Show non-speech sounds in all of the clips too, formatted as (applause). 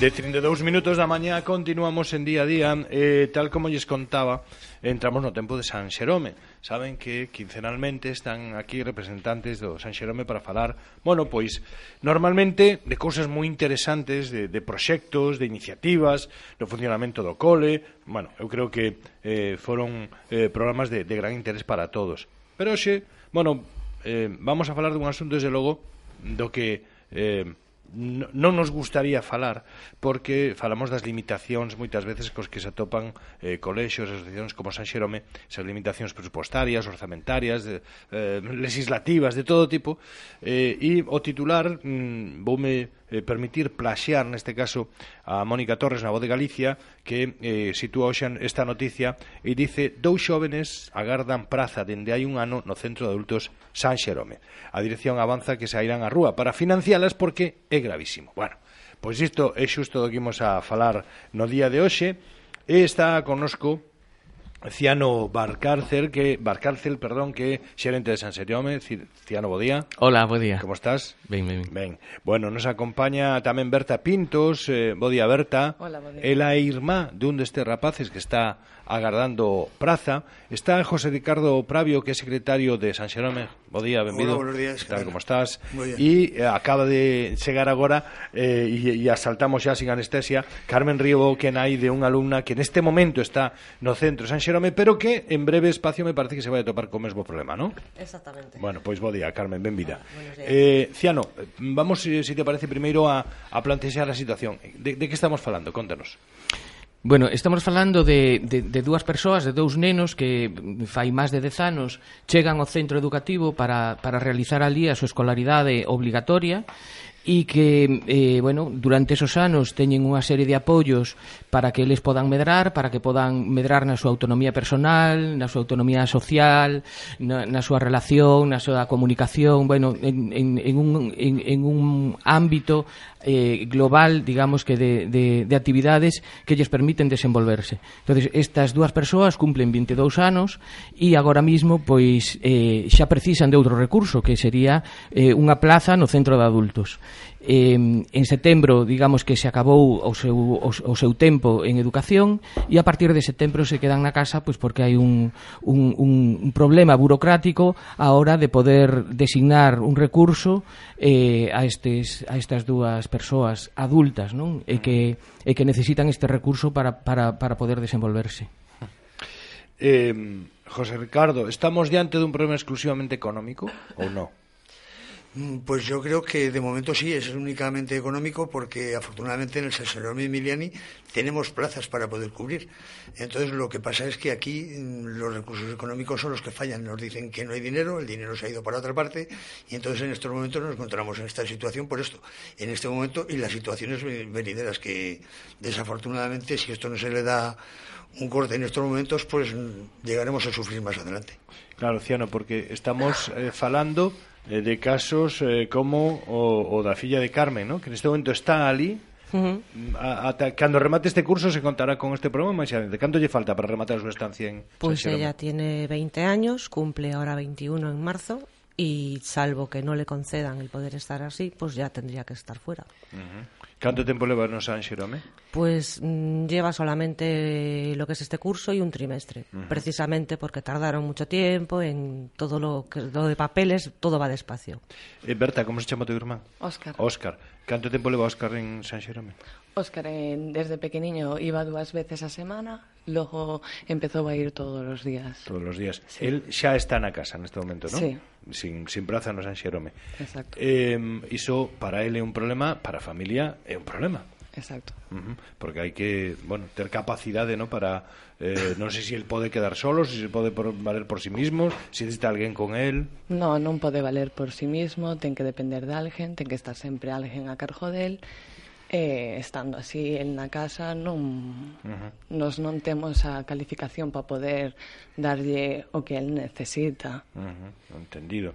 De 32 minutos da mañá continuamos en día a día eh, Tal como lles contaba Entramos no tempo de San Xerome. Saben que quincenalmente están aquí representantes do San Xerome para falar Bueno, pois normalmente de cousas moi interesantes De, de proxectos, de iniciativas Do funcionamento do cole. Bueno, eu creo que eh, foron eh, programas de, de gran interés para todos. Pero xe, bueno, eh, vamos a falar dun asunto desde logo Do que... Eh, non nos gustaría falar porque falamos das limitacións moitas veces cos que se atopan eh, colexios, asociacións como San Xerome esas limitacións presupuestarias, orzamentarias de, eh, legislativas, de todo tipo eh, e o titular mm, voume eh, permitir plaxear neste caso a Mónica Torres na Voz de Galicia que eh, sitúa hoxe esta noticia e dice dous xóvenes agardan praza dende hai un ano no Centro de Adultos San Xerome. A dirección avanza que sairán á rúa para financialas porque é gravísimo. Bueno, pois isto é xusto do que imos a falar no día de hoxe e está conosco Ciano Barcárcel, que Barcárcel, perdón, que xerente de San Seriome, Ciano Bodía. Hola, bo día. Como estás? Ben, ben, ben. ben. Bueno, nos acompaña tamén Berta Pintos, eh, bo día Berta. Hola, bo día. Ela é irmá dun destes rapaces que está agardando praza. Está José Ricardo Pravio, que é secretario de San Xerome. Bo día, benvido. Hola, buenos días. Tal, como estás? E eh, acaba de chegar agora eh, e, e asaltamos xa sin anestesia Carmen Río, que nai de unha alumna que neste momento está no centro de San Xerome pero que en breve espacio me parece que se vai a topar co mesmo problema, non? Exactamente. Bueno, pois bo día, Carmen, benvida. Ah, eh, Ciano, vamos, se si te parece, primeiro a, a plantexar a situación. De, de que estamos falando? Contanos. Bueno, estamos falando de, de, de dúas persoas, de dous nenos que fai máis de 10 anos chegan ao centro educativo para, para realizar ali a súa escolaridade obligatoria e que, eh, bueno, durante esos anos teñen unha serie de apoios para que eles podan medrar, para que podan medrar na súa autonomía personal, na súa autonomía social, na, na súa relación, na súa comunicación, bueno, en, en, en, un, en, en un ámbito eh, global, digamos que de, de, de actividades que lles permiten desenvolverse. Entonces, estas dúas persoas cumplen 22 anos e agora mesmo pois eh, xa precisan de outro recurso que sería eh, unha plaza no centro de adultos eh, en setembro digamos que se acabou o seu, o, o seu tempo en educación e a partir de setembro se quedan na casa pois porque hai un, un, un, un problema burocrático a hora de poder designar un recurso eh, a, estes, a estas dúas persoas adultas non e que, e que necesitan este recurso para, para, para poder desenvolverse eh, José Ricardo, estamos diante dun problema exclusivamente económico ou non? Mm, Pues yo creo que de momento sí, es únicamente económico porque afortunadamente en el Salserome Emiliani tenemos plazas para poder cubrir. Entonces lo que pasa es que aquí mm, los recursos económicos son los que fallan. Nos dicen que no hay dinero, el dinero se ha ido para otra parte y entonces en estos momentos nos encontramos en esta situación por esto. En este momento y las situaciones venideras que desafortunadamente si esto no se le da un corte en estos momentos pues mm, llegaremos a sufrir más adelante. Claro, Ciano, porque estamos eh, falando eh, de casos eh, como o, o da filla de Carmen, ¿no? que neste momento está ali, Uh -huh. a, ata cando remate este curso se contará con este programa máis adiante. Canto lle falta para rematar a súa estancia en Pois pues ella tiene 20 años, cumple ahora 21 en marzo y salvo que no le concedan el poder estar así, pues ya tendría que estar fuera. Canto tempo leva no San Xerome? Pues mm, lleva solamente lo que es este curso y un trimestre, precisamente porque tardaron mucho tiempo en todo lo que lo de papeles, todo va despacio. Eh, Berta, como se chama o teu irmán? Óscar. Óscar. Canto tempo leva Óscar en San Xerome? Óscar eh, desde pequeniño iba dúas veces a semana, logo empezou a ir todos os días. Todos os días. Sí. El xa está na casa neste momento, non? Sí. Sin, sin praza no San Xerome. Exacto. Eh, iso para ele é un problema, para a familia é un problema. Exacto. Uh -huh. Porque hai que, bueno, ter capacidade, ¿no? Para eh, non sei se si el pode quedar solo, se si se pode por, valer por si sí mismo, se si necesita alguén con el. No, non pode valer por si sí mismo, ten que depender de alguén, ten que estar sempre alguén a cargo del. De Eh, estando así en na casa non uh -huh. nos non temos a calificación para poder darlle o que el necesita. Uh -huh. Entendido.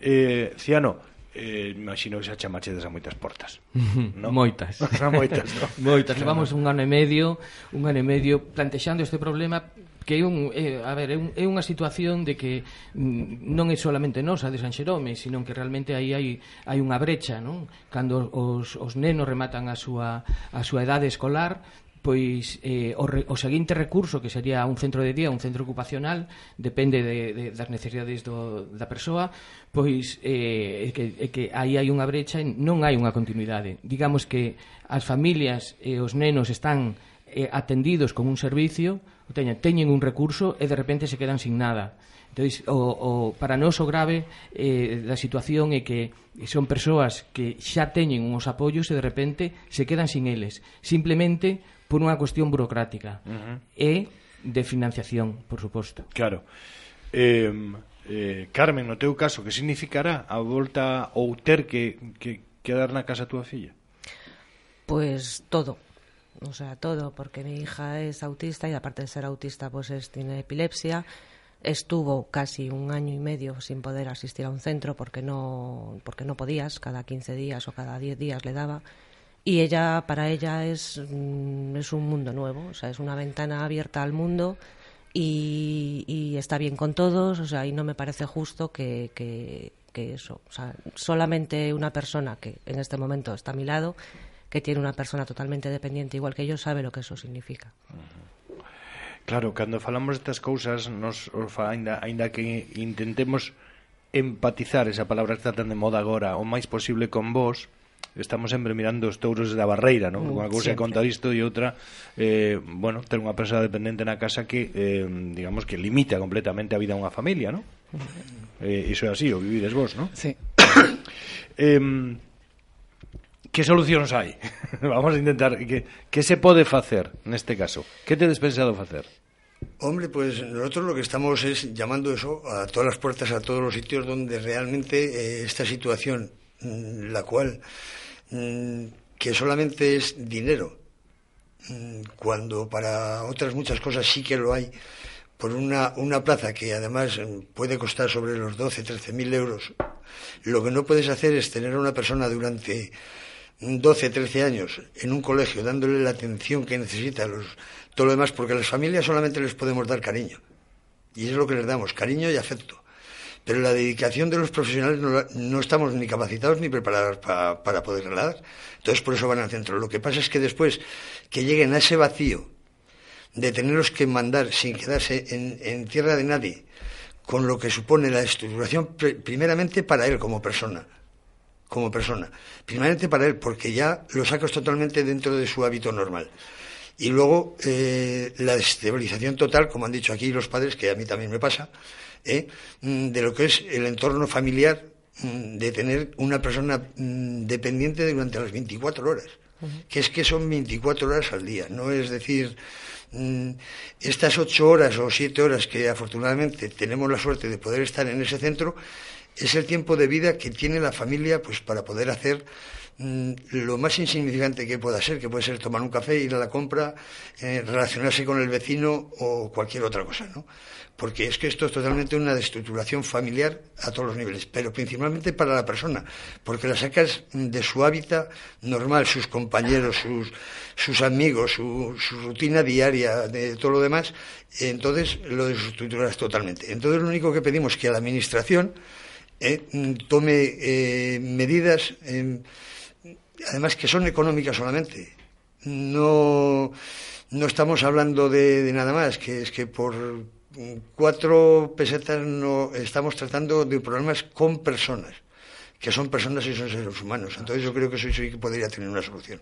Eh, Ciano, eh, imagino que xa chamachedes a moitas portas (laughs) no? moitas (laughs) a moitas, no? (laughs) moitas levamos un ano e medio un ano e medio plantexando este problema que é un é, a ver, é, un, é unha situación de que mm, non é solamente nosa de San Xerome, sino que realmente aí hai hai unha brecha, non? Cando os os nenos rematan a súa a súa edade escolar, pois eh, o, re, o seguinte recurso que sería un centro de día, un centro ocupacional, depende de, de das necesidades do, da persoa, pois eh, que, que aí hai unha brecha, e non hai unha continuidade. Digamos que as familias e eh, os nenos están eh, atendidos con un servicio, teñen, teñen un recurso e de repente se quedan sin nada. Entonces, o, o, para nós o grave eh, da situación é que son persoas que xa teñen uns apoios e de repente se quedan sin eles. Simplemente por unha cuestión burocrática uh -huh. e de financiación, por suposto. Claro. Eh, eh, Carmen, no teu caso, que significará a volta ou ter que, que quedar na casa a túa filla? Pois pues todo. O sea, todo, porque mi hija es autista y aparte de ser autista, pues es, tiene epilepsia. Estuvo casi un año y medio sin poder asistir a un centro porque no, porque no podías, cada 15 días o cada 10 días le daba y ella para ella es, mm, es un mundo nuevo, o sea, es una ventana abierta al mundo y, y está bien con todos, o sea, y no me parece justo que, que, que eso, o sea, solamente una persona que en este momento está a mi lado, que tiene una persona totalmente dependiente igual que yo, sabe lo que eso significa. Claro, cando falamos destas cousas, nos ainda, ainda que intentemos empatizar, esa palabra que está tan de moda agora, o máis posible con vos, estamos sempre mirando os touros da barreira, non? Mm, unha cousa é contar isto e outra eh, bueno, ter unha persoa dependente na casa que eh, digamos que limita completamente a vida dunha familia, non? Eh, iso é así, o vivides vos, non? Sí. (coughs) eh, que solucións hai? (laughs) Vamos a intentar que, que se pode facer neste caso? Que tedes pensado facer? Hombre, pues nosotros lo que estamos es llamando eso a todas las puertas, a todos los sitios donde realmente eh, esta situación, mm, la cual que solamente es dinero, mm, cuando para otras muchas cosas sí que lo hay, por una, una plaza que además mm, puede costar sobre los 12, 13 mil euros, lo que no puedes hacer es tener a una persona durante 12, 13 años en un colegio dándole la atención que necesita, los, todo lo demás, porque a las familias solamente les podemos dar cariño. Y es lo que les damos, cariño y afecto pero la dedicación de los profesionales no, no estamos ni capacitados ni preparados para, poder dar. Entonces, por eso van al centro. Lo que pasa es que después que lleguen a ese vacío de tenerlos que mandar sin quedarse en, en tierra de nadie, con lo que supone la estructuración, primeramente para él como persona, como persona, primeramente para él, porque ya lo sacas totalmente dentro de su hábito normal. Y luego eh, la desestabilización total, como han dicho aquí los padres, que a mí también me pasa, ¿eh? Mm, de lo que es el entorno familiar, mm, de tener una persona mm, dependiente durante las 24 horas, que es que son 24 horas al día, no es decir, estas 8 horas o 7 horas que afortunadamente tenemos la suerte de poder estar en ese centro, es el tiempo de vida que tiene la familia pues para poder hacer lo más insignificante que pueda ser, que puede ser tomar un café, ir a la compra, eh, relacionarse con el vecino o cualquier otra cosa, ¿no? porque es que esto es totalmente una destructuración familiar a todos los niveles, pero principalmente para la persona, porque la sacas de su hábitat normal, sus compañeros, sus, sus amigos, su, su, rutina diaria, de todo lo demás, entonces lo desestructuras totalmente. Entonces lo único que pedimos es que la Administración eh, tome eh, medidas, eh, además que son económicas solamente. No, no estamos hablando de, de nada más, que es que por cuatro pesetas no estamos tratando de problemas con personas que son personas y son seres humanos. Entonces yo creo que eso sí que podría tener una solución.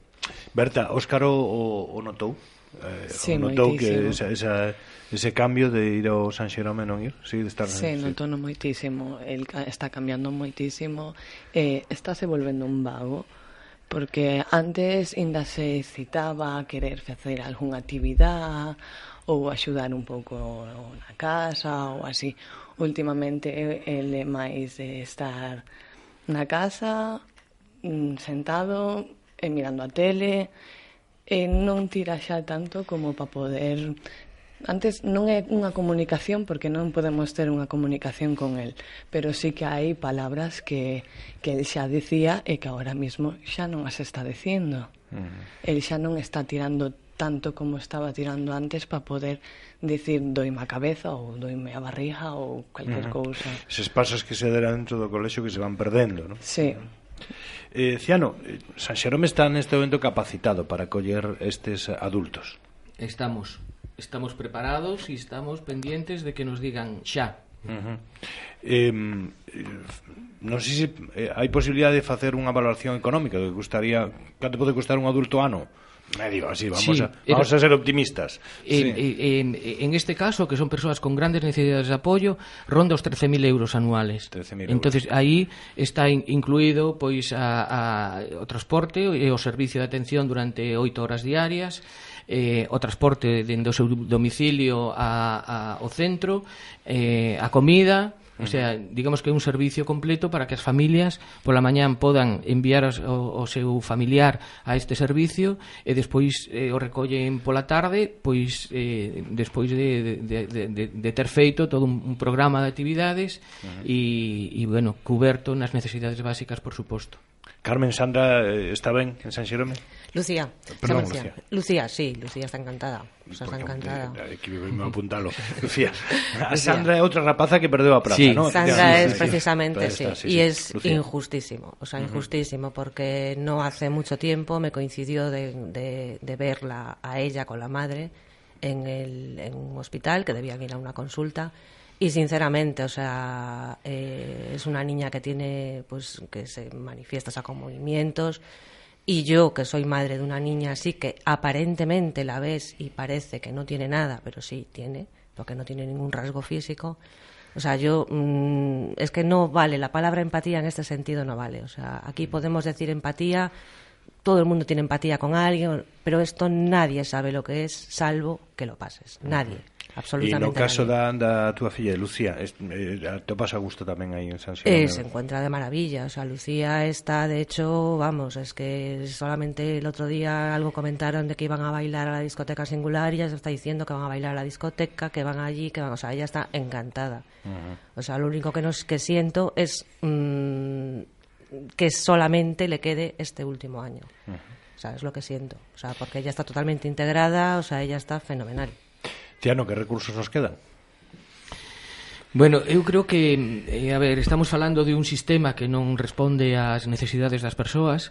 Berta, Óscar o, o notou? Eh, sí, o notou que esa, esa, ese cambio de ir ao San Xerome non ir? Sí, de estar, sí, sí. moitísimo. El, está cambiando moitísimo. Eh, estáse volvendo un vago Porque antes ainda se citaba a querer facer algunha actividade ou axudar un pouco na casa ou así. Últimamente ele é máis de estar na casa mm, sentado e mirando a tele e non tira xa tanto como para poder Antes non é unha comunicación porque non podemos ter unha comunicación con el, pero sí que hai palabras que, que el xa dicía e que agora mismo xa non as está dicindo. Uh mm. -huh. El xa non está tirando tanto como estaba tirando antes para poder decir doime a cabeza ou doime a barriga ou calquer uh mm. -huh. cousa. Eses pasos que se deran dentro do colexo que se van perdendo, non? Sí. Eh, Ciano, eh, San Xerome está neste momento capacitado para coller estes adultos. Estamos estamos preparados e estamos pendientes de que nos digan xa. Uh -huh. eh, non sei se eh, hai posibilidade de facer unha valoración económica que gustaría, canto pode custar un adulto ano? Me digo así, vamos, sí, a, vamos era, a ser optimistas. En, sí. Eh, en, en este caso, que son persoas con grandes necesidades de apoio, ronda os 13.000 euros anuales. 13 entonces euros. aí está in, incluído pois a, a, o transporte e o servicio de atención durante oito horas diarias, eh, o transporte dende o seu domicilio a, a, ao centro, eh, a comida, O sea, digamos que é un servicio completo para que as familias pola mañán podan enviar o, o seu familiar a este servicio e despois eh, o recollen pola tarde, pois eh, despois de, de, de, de, de ter feito todo un, un programa de actividades uh -huh. e, e, bueno, cuberto nas necesidades básicas, por suposto. Carmen Sandra eh, está ben en San Xerome? Lucía, Perdón, Lucía. Lucía, sí, Lucía está encantada. O sea, está encantada. Aquí me apuntalo. (laughs) (laughs) Lucía. A Sandra é outra rapaza que perdeu a praza, sí. ¿no? Sandra es precisamente, sí. sí, y es Lucía. injustísimo. O sea, injustísimo porque no hace mucho tiempo me coincidió de, de, de verla a ella con la madre en, el, en un hospital que debían ir a una consulta y sinceramente, o sea, eh, es una niña que tiene, pues, que se manifiesta con movimientos. Y yo, que soy madre de una niña así, que aparentemente la ves y parece que no tiene nada, pero sí tiene, porque no tiene ningún rasgo físico. O sea, yo mmm, es que no vale, la palabra empatía en este sentido no vale. O sea, aquí podemos decir empatía, todo el mundo tiene empatía con alguien, pero esto nadie sabe lo que es, salvo que lo pases. Nadie. Absolutamente. E no caso da, da túa filla, Lucía, es, eh, te pasa gusto tamén aí en San Xerone? Eh, se encuentra de maravilla, o sea, Lucía está, de hecho, vamos, es que solamente el otro día algo comentaron de que iban a bailar a la discoteca singular y ya se está diciendo que van a bailar a la discoteca, que van allí, que van, o sea, ella está encantada. Uh -huh. O sea, lo único que, nos, que siento es mmm, que solamente le quede este último año. Uh -huh. O sea, es lo que siento. O sea, porque ella está totalmente integrada, o sea, ella está fenomenal. Tiano, que recursos nos quedan? Bueno, eu creo que, eh, a ver, estamos falando de un sistema que non responde ás necesidades das persoas,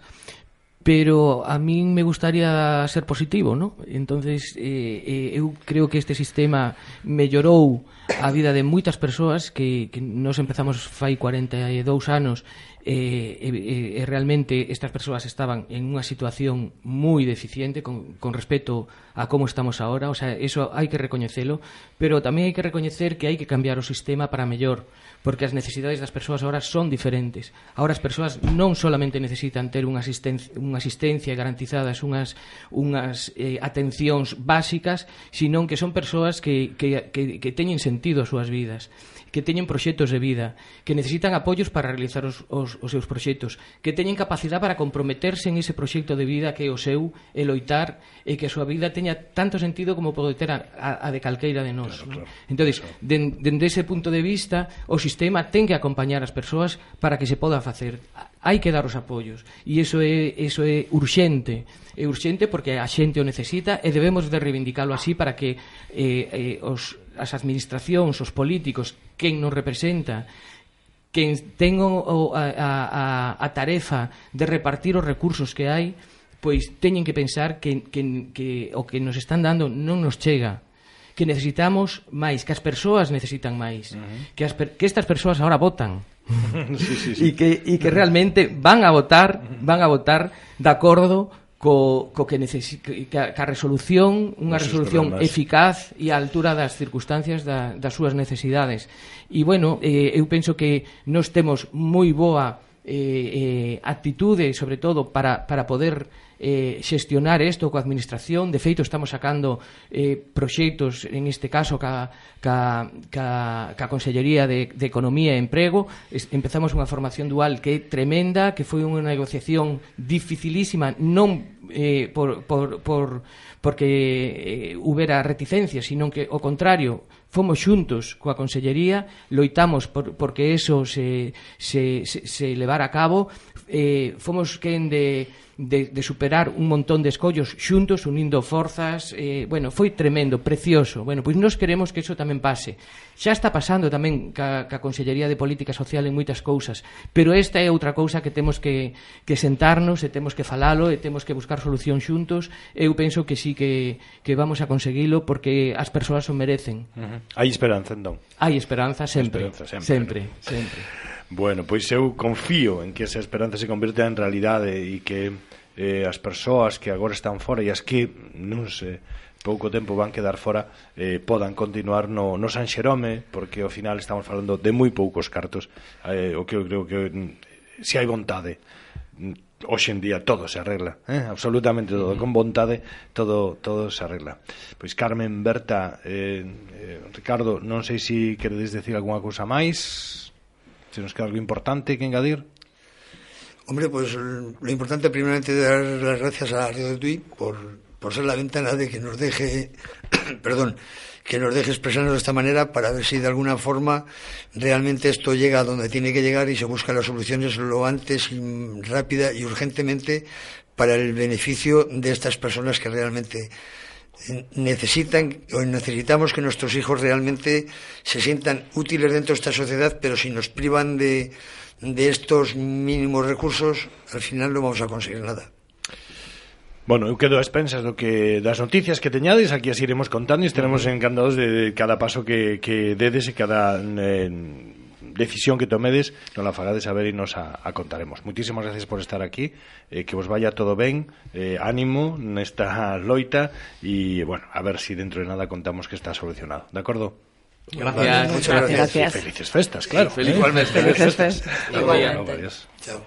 pero a min me gustaría ser positivo, ¿no? Entonces, eh, eh eu creo que este sistema mellorou a vida de moitas persoas que, que nos empezamos fai 42 anos Eh, eh, eh, eh, realmente estas persoas estaban en unha situación moi deficiente con, con respecto a como estamos ahora, o sea, eso hai que recoñecelo, pero tamén hai que recoñecer que hai que cambiar o sistema para mellor, porque as necesidades das persoas ahora son diferentes. Ahora as persoas non solamente necesitan ter unha asistencia, unha asistencia garantizadas unhas, unhas eh, atencións básicas, sino que son persoas que, que, que, que teñen sentido as súas vidas, que teñen proxectos de vida, que necesitan apoios para realizar os, os os seus proxectos, que teñen capacidade para comprometerse en ese proxecto de vida que é o seu, e loitar, e que a súa vida teña tanto sentido como pode ter a, a, a de calqueira de nós. Claro, ¿no? claro. Entón, dende den, dende ese punto de vista, o sistema ten que acompañar as persoas para que se poda facer. Hai que dar os apoios, e iso é, iso é urxente. É urxente porque a xente o necesita e debemos de reivindicalo así para que eh, eh, os, as administracións, os políticos, quen nos representa, que ten o, a, a, a tarefa de repartir os recursos que hai, pois teñen que pensar que, que, que o que nos están dando non nos chega que necesitamos máis, que as persoas necesitan máis, uh -huh. que, as, que estas persoas ahora votan. (laughs) sí, sí, sí. (laughs) E que, e que realmente van a votar, van a votar de acordo co, co que, neces, que, que a resolución, unha Esos resolución problemas. eficaz e á altura das circunstancias da, das súas necesidades. E, bueno, eh, eu penso que nos temos moi boa eh, eh, actitude, sobre todo, para, para poder eh, xestionar isto coa administración. De feito, estamos sacando eh, proxeitos, en este caso, ca, ca, ca, ca Consellería de, de Economía e Emprego. Es, empezamos unha formación dual que é tremenda, que foi unha negociación dificilísima, non eh, por, por, por, porque eh, hubera reticencia, sino que, o contrario, fomos xuntos coa Consellería, loitamos por, porque eso se, se, se, se levar a cabo, eh, fomos quen de, de, de superar xerar un montón de escollos xuntos, unindo forzas, eh, bueno, foi tremendo, precioso. Bueno, pois nós queremos que eso tamén pase. Xa está pasando tamén ca, ca Consellería de Política Social en moitas cousas, pero esta é outra cousa que temos que, que sentarnos e temos que falalo e temos que buscar solución xuntos. Eu penso que sí que, que vamos a conseguilo porque as persoas o merecen. Uh -huh. Hai esperanza, entón. Hai esperanza sempre. Esperanza sempre. Sempre, ¿no? sempre. Bueno, pois eu confío en que esa esperanza se convirta en realidade e que eh, as persoas que agora están fora e as que, non sei, pouco tempo van quedar fora eh, podan continuar no, no San Xerome porque ao final estamos falando de moi poucos cartos eh, o que eu creo que mm, se hai vontade mm, hoxe en día todo se arregla, eh? absolutamente todo, con vontade todo todo se arregla. Pois Carmen, Berta, eh, eh, Ricardo, non sei se si queredes decir algunha cousa máis, se nos queda algo importante que engadir. Hombre, pues lo importante primeramente dar las gracias a Radio de Tui por, por ser la ventana de que nos deje, (clears throat) perdón, que nos deje expresarnos de esta manera para ver si de alguna forma realmente esto llega a donde tiene que llegar y se buscan las soluciones lo antes y rápida y urgentemente para el beneficio de estas personas que realmente necesitan o necesitamos que nuestros hijos realmente se sientan útiles dentro de esta sociedad, pero si nos privan de, de estos mínimos recursos, al final no vamos a conseguir nada. Bueno, eu quedo a expensas do que das noticias que teñades, aquí as iremos contando e estaremos encantados de, de cada paso que, que dedes e cada eh, decisión que tomedes non la farades saber e nos a, a contaremos. Muchísimas gracias por estar aquí, eh, que vos vaya todo ben, eh, ánimo nesta loita e, bueno, a ver si dentro de nada contamos que está solucionado. De acordo? Gracias. Muchas gracias. gracias. Felices festas, claro. Sí, feliz, igualmente. Felices festas. Igualmente. Chao.